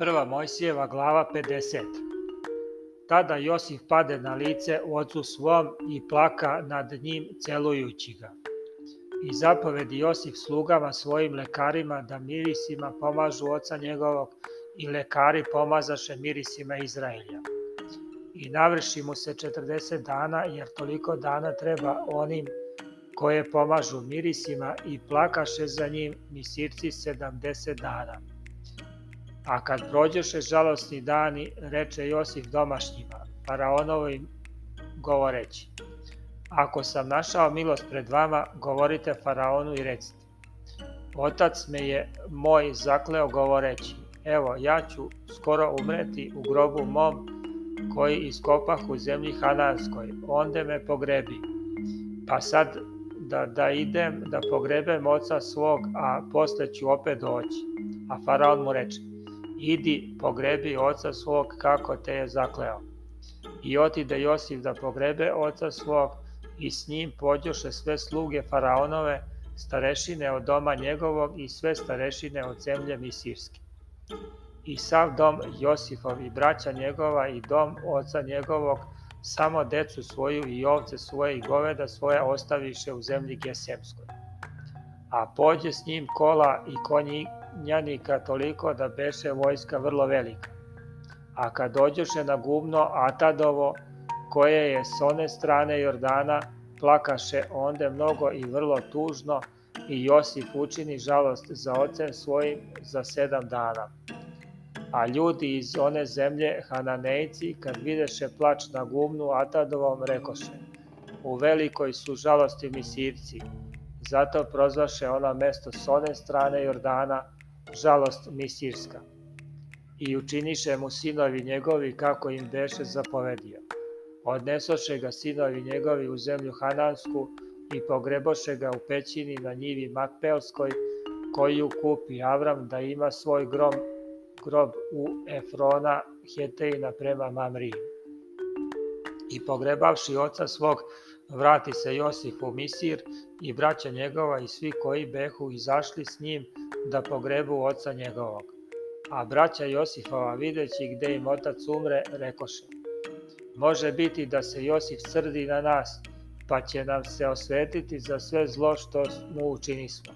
Prva Mojsijeva glava 50 Tada Josif pade na lice ocu svom i plaka nad njim celujući ga. I zapovedi Josif slugama svojim lekarima da mirisima pomažu oca njegovog i lekari pomazaše mirisima Izraelja. I navrši mu se 40 dana, jer toliko dana treba onim koje pomažu mirisima i plakaše za njim misirci 70 dana. A kad prođoše žalostni dani, reče Josif domašnjima, faraonovim govoreći, Ako sam našao milost pred vama, govorite faraonu i recite. Otac me je moj zakleo govoreći, evo ja ću skoro umreti u grobu mom koji iskopah u zemlji Hananskoj, onde me pogrebi. Pa sad da, da idem da pogrebem oca svog, a posle ću opet doći. A faraon mu reče, idi pogrebi oca svog kako te je zakleo. I otide Josif da pogrebe oca svog i s njim pođoše sve sluge faraonove, starešine od doma njegovog i sve starešine od zemlje Misirske. I sav dom Josifov i braća njegova i dom oca njegovog, samo decu svoju i ovce svoje i goveda svoje ostaviše u zemlji Gesemskoj. A pođe s njim kola i konji njanika toliko da beše vojska vrlo velika. A kad dođoše na gubno Atadovo, koje je s one strane Jordana, plakaše onde mnogo i vrlo tužno i Josif učini žalost za ocem svojim za sedam dana. A ljudi iz one zemlje, Hananejci, kad videše plač na gumnu Atadovom, rekoše, u velikoj su žalosti misirci, zato prozvaše ona mesto s one strane Jordana, žalost misirska. I učiniše mu sinovi njegovi kako im beše zapovedio. Odnesoše ga sinovi njegovi u zemlju Hanansku i pogreboše ga u pećini na njivi Makpelskoj, koju kupi Avram da ima svoj grom, grob u Efrona Hetejna prema Mamriji. I pogrebavši oca svog, vrati se Josif u Misir i braća njegova i svi koji behu izašli s njim da pogrebu oca njegovog. A braća Josifova videći gde im otac umre, rekoše, može biti da se Josif srdi na nas, pa će nam se osvetiti za sve zlo što mu učinismo.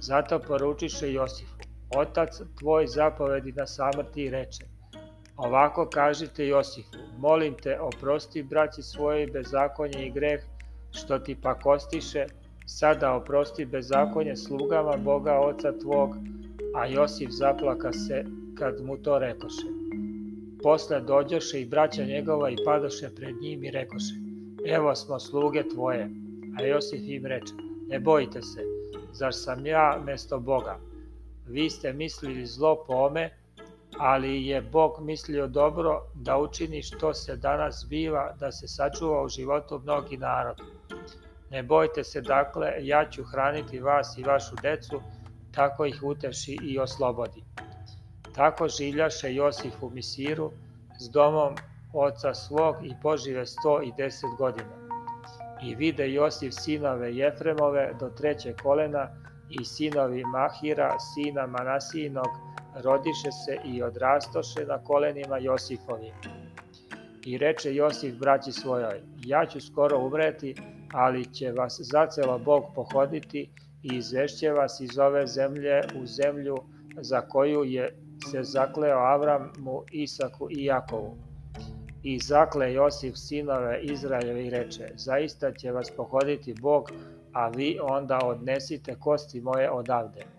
Zato poručiše Josifu, otac tvoj zapovedi na samrti reče, ovako kažite Josifu, molim te oprosti braći svoje bezakonje i greh, što ti pakostiše, sada oprosti bezakonje slugama Boga oca tvog, a Josif zaplaka se kad mu to rekoše. Posle dođoše i braća njegova i padoše pred njim i rekoše, evo smo sluge tvoje, a Josif im reče, ne bojite se, zar sam ja mesto Boga? Vi ste mislili zlo po ome, ali je Bog mislio dobro da učini što se danas biva, da se sačuva u životu mnogi narod. Ne bojte se dakle, ja ću hraniti vas i vašu decu, tako ih uteši i oslobodi. Tako življaše Josif u Misiru s domom oca svog i požive 110 godina. I vide Josif sinove Jefremove do treće kolena i sinovi Mahira, sina Manasijinog, rodiše se i odrastoše na kolenima Josifovim. I reče Josif braći svojoj, ja ću skoro umreti, ali će vas zacelo Bog pohoditi i izvešće vas iz ove zemlje u zemlju za koju je se zakleo Avramu, Isaku i Jakovu. I zakle Josif sinove Izraeljeve i reče, zaista će vas pohoditi Bog, a vi onda odnesite kosti moje odavde.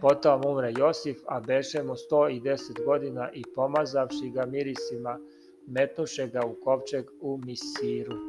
Potom umre Josif, a beše mu 110 godina i pomazavši ga mirisima, metnuše ga u kovčeg u Misiru.